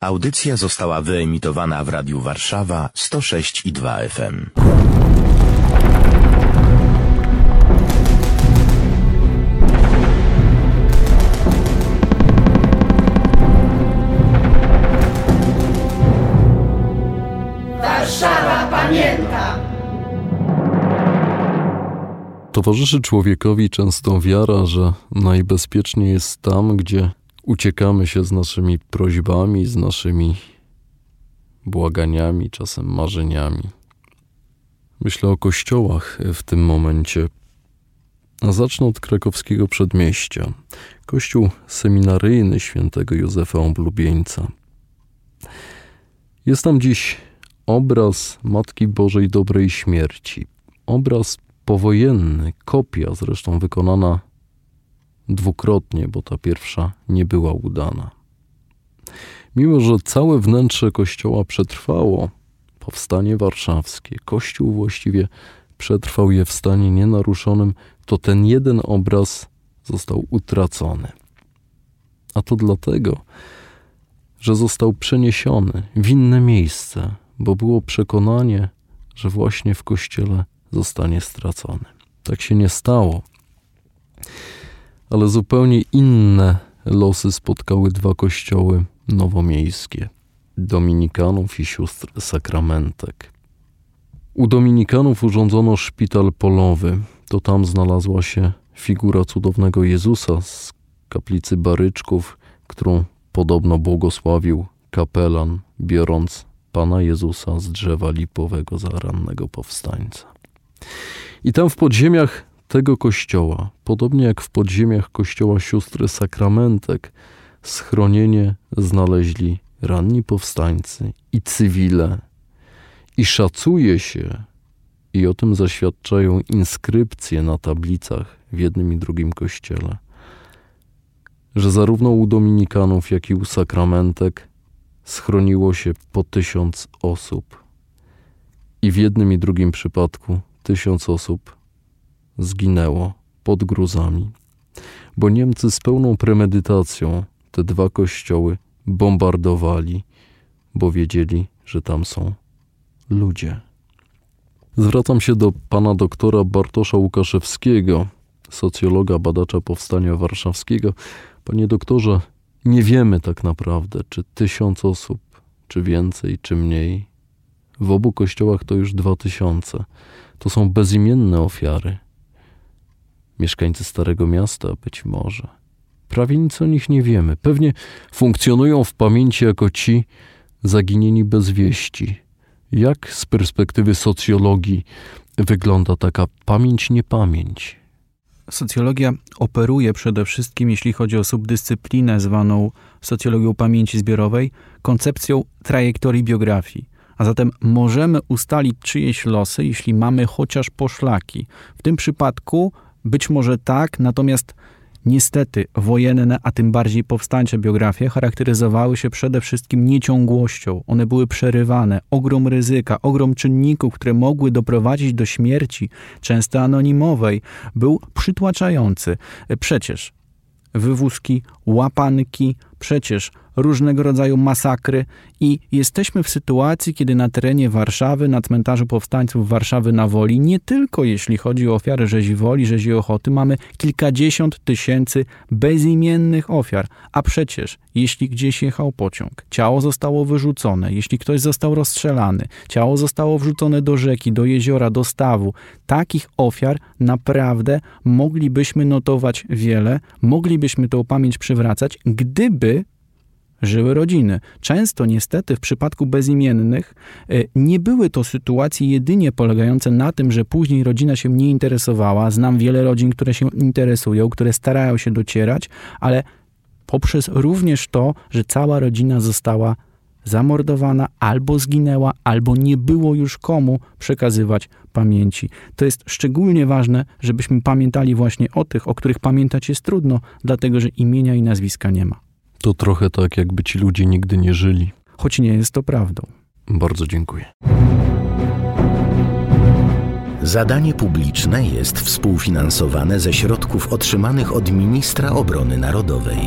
Audycja została wyemitowana w Radiu Warszawa 106 i 2 FM. Warszawa pamięta! Towarzyszy człowiekowi często wiara, że najbezpieczniej jest tam, gdzie uciekamy się z naszymi prośbami, z naszymi błaganiami, czasem marzeniami. Myślę o kościołach w tym momencie. A zacznę od krakowskiego przedmieścia. Kościół seminaryjny świętego Józefa Oblubieńca. Jest tam dziś obraz Matki Bożej Dobrej Śmierci. Obraz powojenny, kopia zresztą wykonana dwukrotnie, bo ta pierwsza nie była udana. Mimo, że całe wnętrze kościoła przetrwało, powstanie warszawskie, kościół właściwie przetrwał je w stanie nienaruszonym, to ten jeden obraz został utracony. A to dlatego, że został przeniesiony w inne miejsce, bo było przekonanie, że właśnie w kościele zostanie stracony. Tak się nie stało. Ale zupełnie inne losy spotkały dwa kościoły nowomiejskie Dominikanów i sióstr Sakramentek. U Dominikanów urządzono szpital polowy. To tam znalazła się figura cudownego Jezusa z kaplicy Baryczków, którą podobno błogosławił kapelan, biorąc Pana Jezusa z drzewa lipowego za rannego powstańca. I tam w podziemiach tego kościoła, podobnie jak w podziemiach kościoła sióstry Sakramentek, schronienie znaleźli ranni powstańcy i cywile. I szacuje się, i o tym zaświadczają inskrypcje na tablicach w jednym i drugim kościele, że zarówno u Dominikanów, jak i u Sakramentek schroniło się po tysiąc osób. I w jednym i drugim przypadku tysiąc osób zginęło pod gruzami, bo Niemcy z pełną premedytacją te dwa kościoły bombardowali, bo wiedzieli, że tam są ludzie. Zwracam się do pana doktora Bartosza Łukaszewskiego, socjologa, badacza powstania warszawskiego. Panie doktorze, nie wiemy tak naprawdę, czy tysiąc osób, czy więcej, czy mniej. W obu kościołach to już dwa tysiące. To są bezimienne ofiary. Mieszkańcy Starego Miasta być może. Prawie nic o nich nie wiemy. Pewnie funkcjonują w pamięci jako ci zaginieni bez wieści. Jak z perspektywy socjologii wygląda taka pamięć-niepamięć? Socjologia operuje przede wszystkim, jeśli chodzi o subdyscyplinę zwaną socjologią pamięci zbiorowej, koncepcją trajektorii biografii. A zatem możemy ustalić czyjeś losy, jeśli mamy chociaż poszlaki. W tym przypadku być może tak, natomiast Niestety, wojenne, a tym bardziej powstańcze biografie charakteryzowały się przede wszystkim nieciągłością. One były przerywane, ogrom ryzyka, ogrom czynników, które mogły doprowadzić do śmierci, często anonimowej, był przytłaczający. Przecież wywózki, łapanki, przecież różnego rodzaju masakry i jesteśmy w sytuacji, kiedy na terenie Warszawy, na cmentarzu powstańców Warszawy na Woli, nie tylko jeśli chodzi o ofiary rzezi Woli, rzezi Ochoty, mamy kilkadziesiąt tysięcy bezimiennych ofiar. A przecież, jeśli gdzieś jechał pociąg, ciało zostało wyrzucone, jeśli ktoś został rozstrzelany, ciało zostało wrzucone do rzeki, do jeziora, do stawu, takich ofiar naprawdę moglibyśmy notować wiele, moglibyśmy tę pamięć przywracać, gdyby żyły rodziny. Często niestety w przypadku bezimiennych e, nie były to sytuacje jedynie polegające na tym, że później rodzina się nie interesowała. Znam wiele rodzin, które się interesują, które starają się docierać, ale poprzez również to, że cała rodzina została zamordowana, albo zginęła, albo nie było już komu przekazywać pamięci. To jest szczególnie ważne, żebyśmy pamiętali właśnie o tych, o których pamiętać jest trudno, dlatego że imienia i nazwiska nie ma. To trochę tak, jakby ci ludzie nigdy nie żyli. Choć nie jest to prawdą. Bardzo dziękuję. Zadanie publiczne jest współfinansowane ze środków otrzymanych od Ministra Obrony Narodowej.